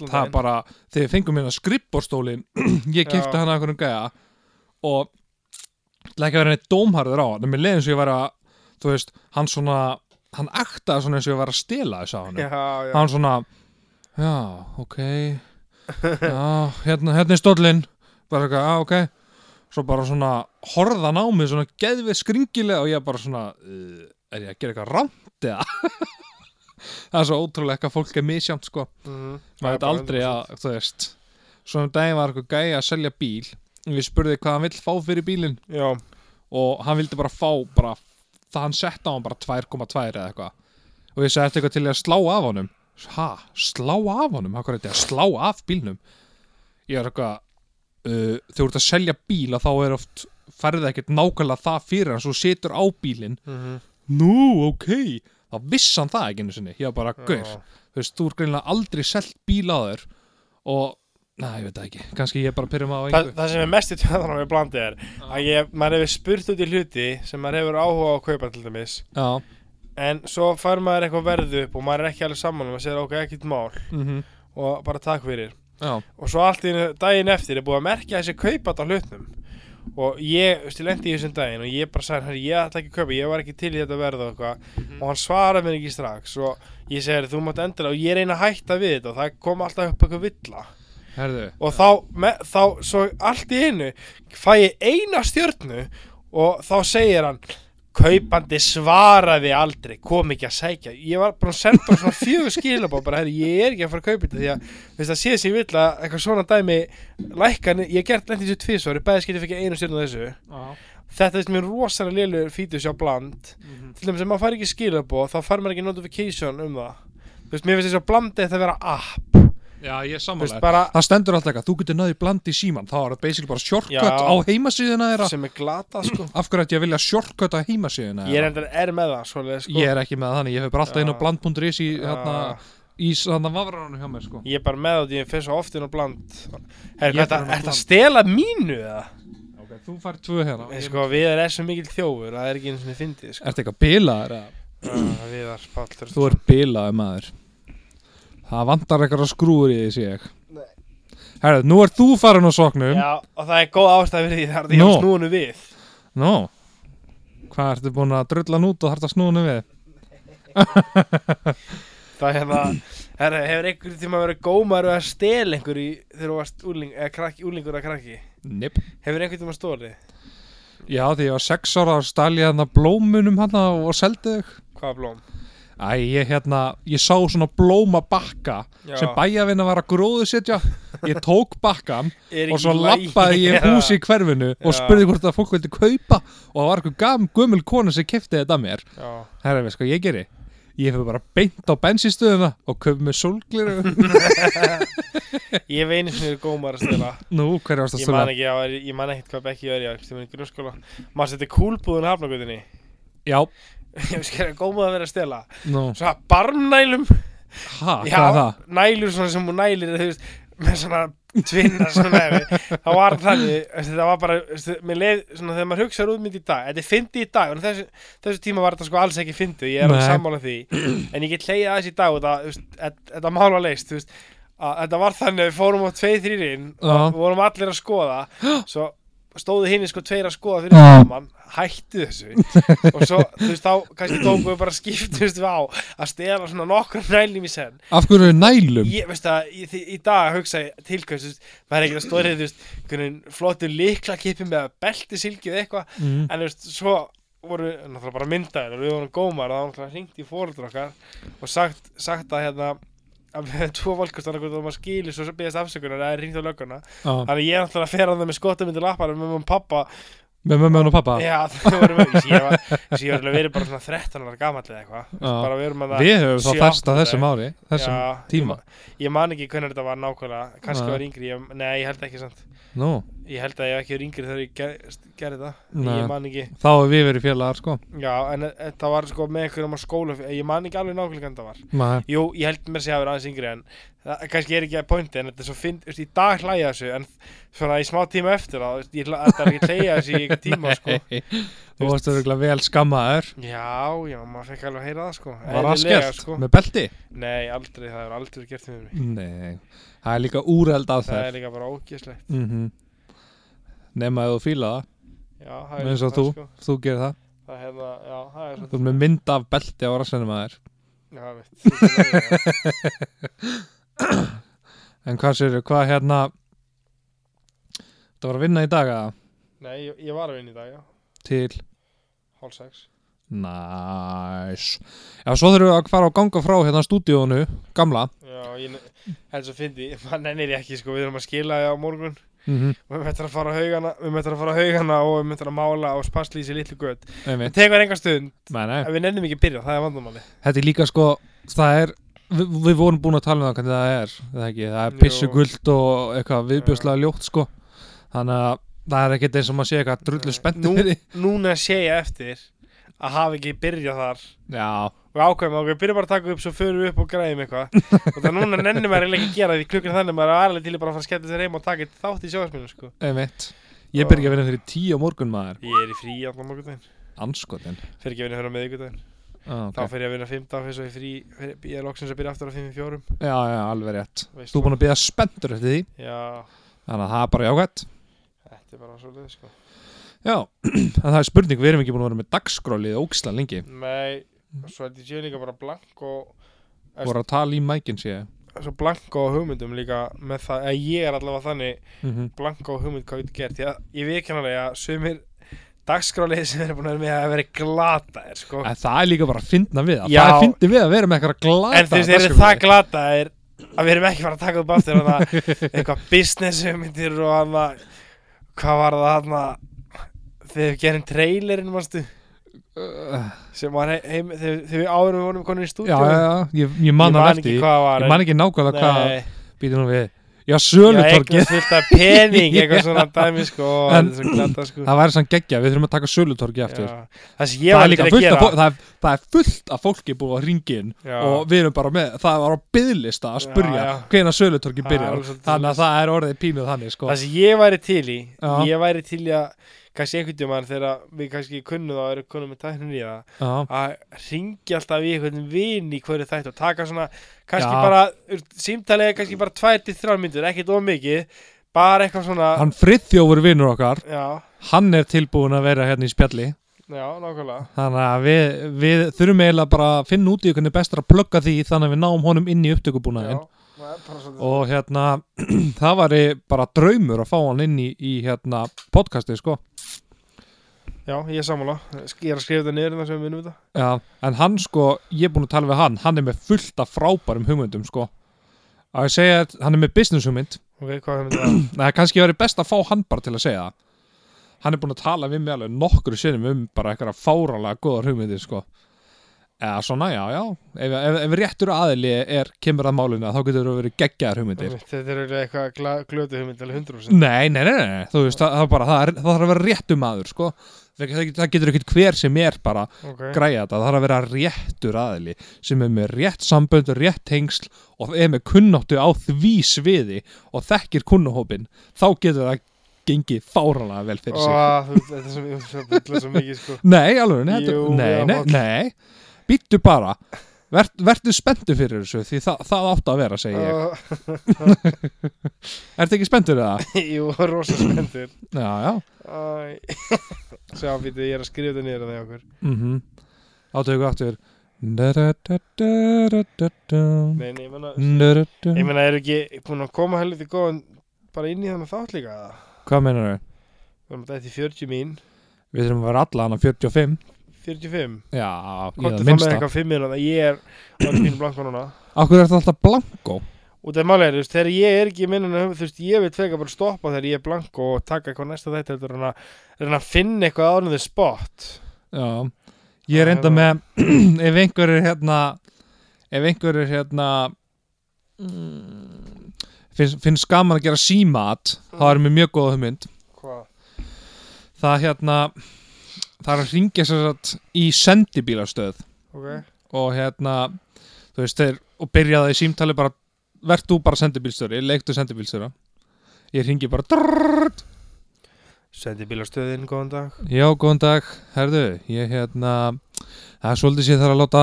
Það er bara, þegar fengum hérna skrippborstólin Ég kipti Já. hann að einhverjum gæja Og ekki vera neitt dómharður á En mér leiði eins og ég var að Þú veist, hann svona Hann aktaði svona eins og ég var að stela þess að hann. Hann svona Já, ok. Já, hérna, hérna er stóllinn. Bara eitthvað, já, ok. Svo bara svona horfðan á mig Svona geðvið skringilega Og ég bara svona uh, Er ég að gera eitthvað rámt eða? Það er svo ótrúlega eitthvað fólk er misjámt sko. Mhm. maður Það er veit aldrei 100%. að, þú veist. Svo um daginn var eitthvað gæja að selja bíl. Og ég spurði hvað hann vill fá fyrir bílinn. Já, og hann vildi bara fá bara, það hann sett á hann bara 2,2 eða eitthvað. Og ég sagði eftir eitthvað til að slá af honum ha, slá af honum, hvað er þetta að slá af bílnum? Ég er eitthvað uh, þegar þú ert að selja bíl að þá er oft færði ekkert nákvæmlega það fyrir hann svo situr á bílinn. Mhm. nú, ok, þá vissi hann það ekki einu sinni, ég var bara, gaur Já. þú veist, þú er greinlega aldrei selt bíl á þér. Og, næ, ég veit það ekki. Kannski ég bara pyrrum á Þa, einhver það sem er mest í tjóðanum við blandið er að ég, maður hefur spurt út í hluti sem maður hefur áhuga á að kaupa til dæmis. Já, en svo fær maður eitthvað verð upp og maður er ekki alveg saman og maður segir ok, ekkert mál. Mhm, og bara takk fyrir. Já, og svo allt í daginn eftir er búið að merkja þessi kaupat á hlutnum og ég, þú veist, ég lendi í þessum daginn og ég bara sagði, herri, ég ætla ekki að kaupa ég var ekki til í þetta verð og eitthvað. Og hann svaraði mér ekki strax og ég segi, þú mátt endilega og ég reyna að hætta við þetta og það kom alltaf upp eitthvað villa. Herðu. Og þá, me, þá svo allt í einu fæ ég eina stjörnu og þá segir hann kaupandi svaraði aldrei kom ekki að sækja. Ég var bara að senda svona fjögur skilabóð bara herri ég er ekki að fara að kaupa þetta því að þú veist að sé sem ég vill að eitthvað svona dæmi lækkan, ég hef gert lendið þessu tvisvar bæði skilti fikk ég einu stjörnu á þessu. Þetta veist mér rosalega lélugur fítus á bland. Til dæmis ef maður fær ekki skilabóð þá fær maður ekki notification um það. Veist mér finnst þess að blandi þetta að vera app já, ég er sammála. bara það stendur alltaf eitthvað, þú getur náðið bland í síman þá er það basically bara shortcut á heimasíðuna þeirra. Sem er glata sko. Af hverju ætti ég að vilja shortcut á heimasíðuna Ég er þeirra? endur er með það svoleið, sko. ég er ekki með það þannig, ég hef bara alltaf inn á bland.is í hérna, í þarna vafranum hjá mér sko. Ég er bara með það, ég fyrir svo oft inn á bland. Er þetta? er stela mínu eða? ok, þú fær tvö hérna. Ég, sko, við erum svo mikil þjófur, það er ekki einu svona fyndið, sko. Ertu eitthvað bilaður eða? Já, Við erum Páll þú er bilaður maður það vantar eitthvað skrúur í því sé ég Nei. herðu, nú er þú farin á soknum Já, og það er góð ástæð fyrir því þar því Nú. að snúinu við Nó, hvað ertu búin að drulla nút og þarft að snúna við? Það er hérna, herri, hefur einhvern tíma verið gómar að stela einhver í þegar þú varst úling, eða krakki, úlingur eða krakki Nipp. Hefur einhvern tíma stólið? Já, því ég var sex ára og stali hérna blómunum hérna og seldi þau. Hvaða blóm? Æ, ég hérna, ég sá svona blóma bakka Já. sem bæjavinna var að gróðu setja. Ég tók bakkan Er og ekki svo í lappaði ég Já. húsi í hverfinu og Já. spurði hvort að fólk vildi kaupa og það var eitthvað gam, gömul kona sem kefti þetta að mér. Já, Herra, veist hvað ég geri? Ég hef bara beint á bensinstöðuna og köp með sólgliru. ég hef einu sem eru gómar að stela Nú, hver varst að Ég man ekki, á, ég man ekkert hvað Becky var í að ég grunnskóla maður setja kúlbúðun hafnagutinni Já, ég veist ekki að góma að vera að stela nú, svona barmnælum. Ha, hvað er það? nælur svona sem hún nælir veist, með svona tvinna svona það var þannig, það var bara mér leið, svona þegar maður hugsaður út mynd í dag þetta er fyndi í dag, en þessu, þessu tíma var þetta sko alls ekki fyndi, ég er alveg sammála því. En ég get hleyið aðeins í dag það, þetta- þetta mál var leist þú veist, að þetta var þannig að við fórum á tveið þrýrin og Já. við vorum allir að skoða svo stóðu hinn sko tveir að skoða fyrir saman hættu þessu og svo, þú veist, þá kannski tókum við bara skiptumst við á að stela svona nokkur nælum í senn Af hverju er nælum? ég, veist að, í, í, dag hugsa ég tilkvæmst, maður er ekki að stórið, þú veist, flottur likla kipi með belti silki eða eitthvað, Mm. en þú veist, svo voru, náttúrulega bara myndaðir og við vorum gómar og þá náttúrulega hringt í fóröldur okkar og sagt, sagt að hérna að við hefum tvo volkastar og maður skilir svo afsökunar að það er hringt á lögguna. Já, þannig ég náttúrulega fer að það með skottamindi lappar með mjög pappa með mömmu og pappa já, það voru með, ég var, var verið bara svona 13 ára gamall eða eitthvað. Bara við erum að Við höfum þá færst að þessum ári Þessum Já, tíma. ég, ma- ég man ekki hvernig þetta var nákvæmlega. Kannski Nei. var yngri, ég, nei ég held ekki sant Nú, ég held að ég hef ekki yngri þegar ég ger, gerði það. Nei. ég man ekki, þá hefur við verið félagar sko. Já en þetta var sko með einhverjum á skóla ég man ekki alveg nákvæmlega hvernig það var. Nei, jú, ég held mér að segja að vera aðeins yngri en það kannski er ekki að pointi en þetta er svo finn, veist, í dag hlæja þessu en svona í smá tíma eftir á þetta er ekki hlæja þessu í eitthvað tíma sko. Þú varst örugglega vel skammaður. Já, já, maður fekk alveg að heyra það sko. Var það skellt sko. með belti? nei, aldrei, það hefur aldrei gert með mig. Nei, það er líka úreld að það það er líka bara ógeðslegt. Mm Nema ef þú fíla það. Já, það er eins og líka þú, það, sko. þú gerir það. Það er hérna, já, það er Þú er með mynd af belti á rassinum að já, veit, þú veist, En hvað sér, hvað hérna Það var að vinna í dag að nei, ég, ég var að vinna í dag, já. Til? Hálf sex. Næs. Já, svo þurfum við að fara að ganga frá hérna stúdíónu Gamla. Já, ég, helst að fyndi, maður nennir ég ekki sko, við erum að skila því á morgun. Mm og við möttum að fara á haugana við möttum að fara á haugana og við möttum að mála og spasslýsi litlu gött það -hmm. tekur enga stund. Nei, nei. Við nennum ekki að byrja, það er vandamáli Þetta er líka sko, það er Við, við vorum búin að tala um það hvernig það er Það er, ekki, það er Jú. pissugult og eitthvað viðbjörslega ljótt sko. Þannig að það er ekkert eins og maður sé eitthvað drullu spenntið Nú- fyrir því. núna sé ég eftir að hafa ekki byrjað þar. Já, og ákveðum að við byrjum bara að taka upp svo förum við upp og græðum eitthvað. Og það núna nennum maður ekki að gera því klukkan þannig maður er alveg til í bara að fara að skella sér heim og taka þátt í sjóðarsminu sko. Ég byrja ekki að vinna á ég er á ah, þá okay. fyrir ég að vinna 15 fyrir ég frí ég er loksins að byrja aftur á 5 fjórum. Já, já, alveg rétt. Veist Þú er búin að byrja spenntur eftir því. Já, Þannig að það er bara jákvæmt þetta er bara svo leið sko. Já, en það er spurning, við erum ekki búin að vera með dagskrólið ógislan lengi. Nei, svo ég sé líka bara blank og voru að tala í mækin sé svo blank og hugmyndum líka með það, að ég er allavega þannig mm blanka og hugmynd hvað við getum gert. Að ég veit kannar að sumir dagskrálið sem er búin að vera með að vera glata er sko. En það er líka bara að finna við það. Já. Það er fyndið við að vera með eitthvað glata en þeir eru það glata er að við erum ekki fara að taka upp aftur eitthvað business hugmyndir og hana hvað var það hana þegar við gerum trailerinn manstu, uh, sem var he- heim þegar, við áður við vonum konur í stúdíu ég, ég man ekki nákvæmlega hvað nú við Já, fullt af pening eitthvað svona dæmi sko En- svo glata sko. Það væri sann geggja, við þurfum að taka sölutorkið eftir Já. það það, er að fólk- það, er, það er fullt af fólki búið að ringin Já. og við erum bara með, það var á byðlista að spurja Það er byrjar. þannig að það er orðið pínuð þannig sko. það sem ég væri til í ég væri til í að kannski einhvern tímann þegar við kannski kunnum og erum kunnum með tæknin í það Já, að ringi alltaf í einhvern vin í hverju þætt og taka svona kannski Já. bara, símtalið er kannski bara 2-3 myndur, ekkert of mikið bara eitthvað svona hann friðþjófur vinnur okkar já, hann er tilbúin að vera hérna í spjalli. Já, nákvæmlega. Þannig að við, við þurfum eiginlega bara að finna út í hvernig best er að plugga því þannig að við náum honum inn í upptökubúnaðin og hérna það væri bara draumur að fá hann inn í, í hérna podcasti sko já, ég er sammála, ég er að skrifa þetta niður en það sem við vinnum þetta Já, en hann sko, ég er búin að tala við hann. Hann er með fullt af frábærum hugmyndum sko. Að ég segja að hann er með business hugmynd. Ok, hvað er þetta það? Er kannski verið best að fá hann bara til að segja það. Hann er búin að tala við mig alveg nokkru sinnum um bara eitthvað fáralega góðar hugmyndir sko eða svona, já, já. Ef, ef, ef réttur aðili er, kemur að málinu þá getur það verið geggjaðar hugmyndir. Þetta er eitthvað glötu hugmynd alveg 100% Nei, nei, nei, nei, þú veist, það, það, bara, það, er, það þarf að vera réttum maður sko. Það, getur ekkert hver sem er bara ok, græja þetta, það þarf að vera réttur aðili sem er með rétt sambönd rétt tengsl og er með kunnáttu á því sviði og þekkir kunnuhópin, þá getur það gengið fáralega vel fyrir sig. Ó, þetta er svo, mikið sko. Nei, alveg, nei, Jú, nei, nei býttu bara Vert, vertu spenntu fyrir þessu því það, það átt að vera, segi ég Ertu ekki spenntur eða? Jú, rosa spenntur Já, já Sjá, býttu, ég er að skrifa þetta niður að það okkur mm Átöku aftur. Nei, nei, ég menna. Ég menna, eru ekki búin að koma helviti góðan bara inn í þannig þátt líka? Hvað meinar þau? Við erum þetta í 40 mín Við þurfum að vera alla hana 45 45 Já, Hvort ég er það það með minnsta. eitthvað 5 minúna Ég er á pínu blanko núna. Akkur er þetta alltaf blanko? Og það er málega, þú veist, þegar ég er ekki minnuna Þú veist, ég vil tveka bara stoppa þegar ég er blanko Og taka eitthvað næsta þetta Þetta er reyna, reyna að finna eitthvað ánum spot. Já Ég er enda með Ef einhver er hérna Ef einhver er hérna mm, finnst, finnst gaman að gera símat þá er mér mjög góða hugmynd. Hvað? Það hérna Það er að ringja sér satt í sendibílastöð Ok og hérna þú veist þeir og byrjaði í símtali bara verð þú bara sendibílstjóri, leiktu sendibílstjóra ég ringi bara drrrrt. Sendi bílastöðin, góðan dag já, góðan dag, herðu ég hérna það er svolítið sér þarf að láta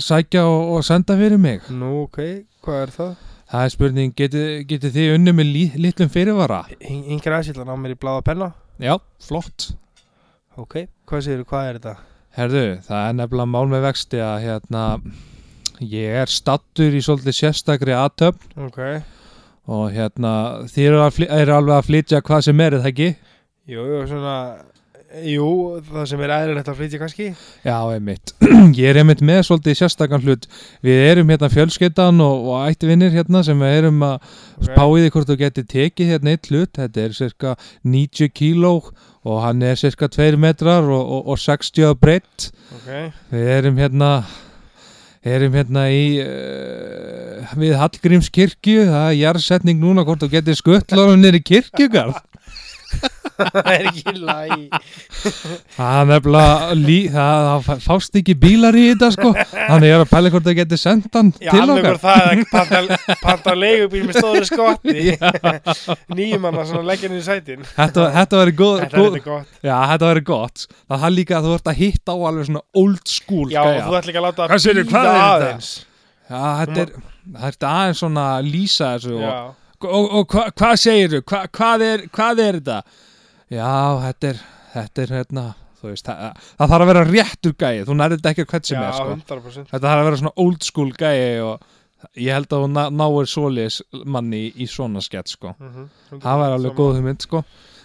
sækja og, og senda fyrir mig Nú, ok, hvað er það? það er spurning, getið geti þið unni með lí, litlum fyrirvara Yngir aðsýtlan á mér í bláða penna já, flott Ok, hvað segirðu, hvað er þetta? herðu, það er nefnilega mál með vexti að hérna ég er stattur í svolítið sérstakri aðtöfn Ok, og hérna þið eru, alveg að flytja hvað sem er, er það ekki? jú, svona Jú, það sem er eðlilegt að flytja kannski Já, einmitt. Ég er einmitt með svolítið sérstakann hlut. Við erum hérna fjölskyttan og, og ættivinnir hérna sem við erum að Ok. spá í því hvort þú getur tekið hérna eitt hlut. Þetta er cirka 90 kíló og hann er cirka 2 metrar og, og, og 60 að breytt. Ok, Við erum hérna erum hérna í uh, við Hallgrímskirkju. Það er jarðsetning núna hvort þú getur skuttlarum niður í kirkjugarð það er ekki læg Það er nefnilega lí, það, það fást ekki bílar í þetta sko. Þannig ég er að pæla hvort það geti sendt hann Já, til okkar. hvort það er að panta, leigubíl með stóðri skotti. Nýjum hann að svona leggja niður í sætin. Þetta, þetta verður er gott. Já, þetta verður gott Það er líka að þú ert að hitta á alveg svona old school Já, og gæja. þú ætla ekki að láta er þetta? aðeins. Já, þetta er Það er aðeins svona að lýsa þessu Já, og, og hva, hvað segir þú? Hva, hvað, hvað er þetta? Já, þetta er Þetta er hérna veist, það, það þarf að vera réttur gæi Þú nærið þetta ekki hvert sem já, er sko. 100% Þetta þarf að vera svona old school gæi og ég held að hún ná- náir svoleiðis manni í, í svona skett sko. Mhm, Það var alveg góð hugmynd sko.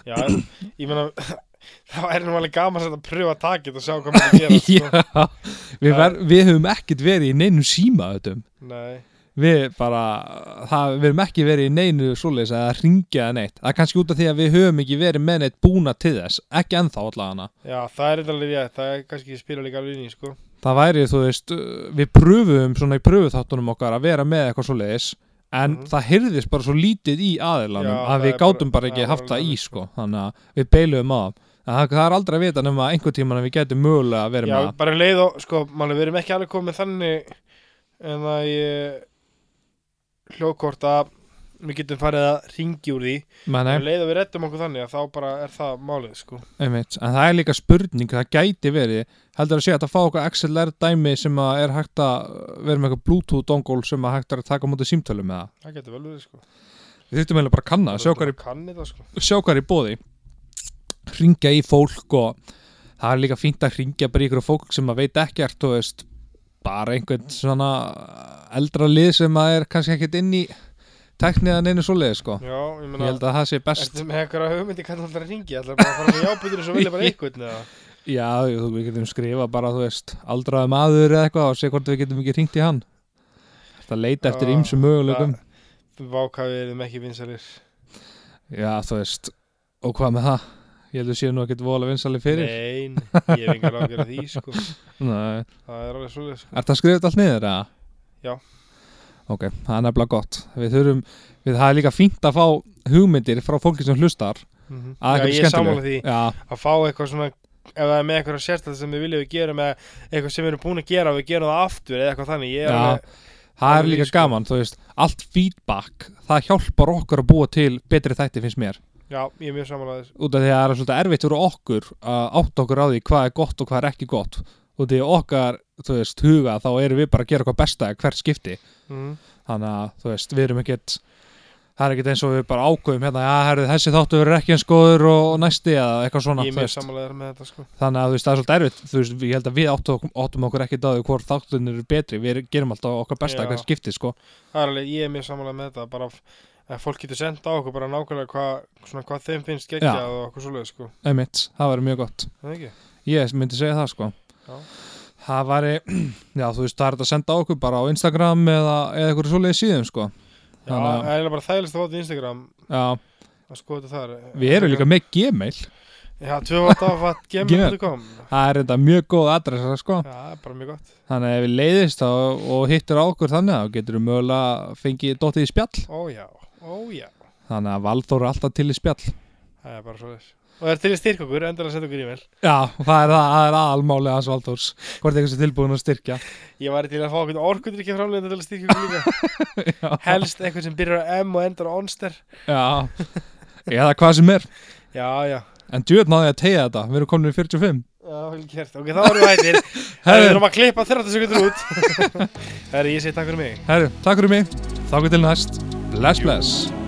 Já, ég meina Það er nú alveg gaman að pröfa að taka þetta og sjá hvað maður gera sko. Já, við, ver, við höfum ekkert verið í neinu síma öllum. Nei, Við bara, það, við höfum ekki verið í neinu svoleiðis að ringja eða neitt. Það er kannski út af því að við höfum ekki verið með neitt búna til þess. Ekki ennþá allavega já, það er alveg rétt Það er kannski spila líka alveg í, sko Það væri, þú veist, við pröfum svona í pröfuþáttunum okkar að vera með eitthvað svoleiðis. En Mhm. það hyrðist bara svo lítið í aðilanum Já, að það við gátum bara- bara ekki það haft það í þannig, sko. Þannig að við beiluðum á það. En það, það er aldrei að vita nema einhvern tíman að við getum mögulega að vera Já, með það. bara leið og, sko, mann við erum ekki alveg komið þannig en að ég hljóðkort að við getum farið að ringi úr því. Men, um leið og við reddum okkur þannig að þá bara er það málið, sko. Einmitt, en það er líka spurning, það gæti verið heldur að sé að það fá okkar XLR dæmi sem að er hægt að vera með eitthvað Bluetooth dongle sem að hægt að taka móti símtölu með það. Það getur vel verið, sko. Við þurftum eiginlega bara að kanna, það, sjá hvað er, Kann þetta, sko. sjá hvað er í bóði ringja í fólk og það er líka fínt að ringja bara í ykkur fólk sem að veit ekkert, þú veist bara einhvern svona eldra lið sem að er kannski ekkert inn í tekniðan einu svoleiði sko Já, ég ég meina held að það sé best Ertu með eitthvað hugmyndi ætlar að ringi? Ætlar bara að fara með og svo vilja bara eða? Já, þú- við getum skrifa bara, þú veist, aldraði maður eða eitthvað og sé hvort við getum ekki ringt í hann. Það leita eftir Já, ýmsum möguleikum. Vákaðið erum ekki vinsalir Já, þú veist, og hvað með það? Ég held að séu nú ekkert vola vinsali fyrir. Nein, ég hef engar ágjör að því, sko Nei. Það er alveg svolítið, sko Er það skrifið allt niður, eða? Já. Ok, það er nefnilega gott. Við þurfum, við, það er líka fínt að fá hugmyndir frá fólki sem hlustar. Mhm. að Já, ég er sammála því Já, að fá eitthvað svona ef það er með eitthvað sérstæð sem við viljum við gera með eitthvað sem við erum búin að gera og við gerum það aftur eða eitthvað þannig Já. alveg, það er líka sko. gaman, þú veist, allt feedback, það hjálpar okkur að búa til betri þætti finnst mér. já, ég er mjög samanlega þess út af því að það er svolítið erfitt fyrir okkur að átta okkur á því hvað er gott og hvað er ekki gott og að okkar, þú veist, huga þá erum við bara að gera hvað besta hvert skipti mm. þannig að, þú veist, við erum ekkert það er ekkert eins og við bara ákveðum hérna, já, herrið, þessi þáttu verður ekki eins góður og næsti eða eitthvað svona, þetta sko þannig að þú veist, það er svolítið erfitt, þú veist, ég held að við áttum, áttum okkur ekki því hvort þáttunir eru betri, við gerum alltaf okkar besta Já. hvert skipti, sko alveg, ég er mjög samanlega með þetta bara að fólk getur senda á okkur bara nákvæmlega hvað, svona, hvað þeim finnst Já. geggjað og okkur svoleið sko einmitt, það verður mjög gott ég myndi segja það, sko. Það væri, já, þú veist, það er þetta að senda á okkur bara á Instagram eða, eða eitthvað svoleiði síðum, sko. Já, það er bara þægilegst að í Instagram. Já, að skoða þetta þar. Við erum líka með Gmail. Já, tvöfaldafat.gmail.com Það er þetta mjög góð adressa sko. Já, það er bara mjög gott. Þannig að ef við leiðist þá, og hittir á okkur þannig þá getur við mögulega fengið dottið í spjall. Ó já, ó já. Þannig að Valþór er alltaf til í spjall. Það er bara svo þess Og það er til að styrka okkur, endilega setja okkur e-mail. Já, það er, það, það er aðalmáli hans Valþórs Hvort eitthvað sem tilbúin að styrkja? Ég væri til að fá okkur orkundur ekki framlegenda til að styrka okkur líka. Helst eitthvað sem byrjar á M og endar á Onster. Já, eða hvað sem er. Já, já. En djöð náði að tegja þetta, við erum komin í 45 Já, vel gert. Ok, þá erum við hættir. Herri, við erum að klippa 30 sekundur út. Herri, ég segi takk fyrir mig. Herru, takk fyrir mig. Þá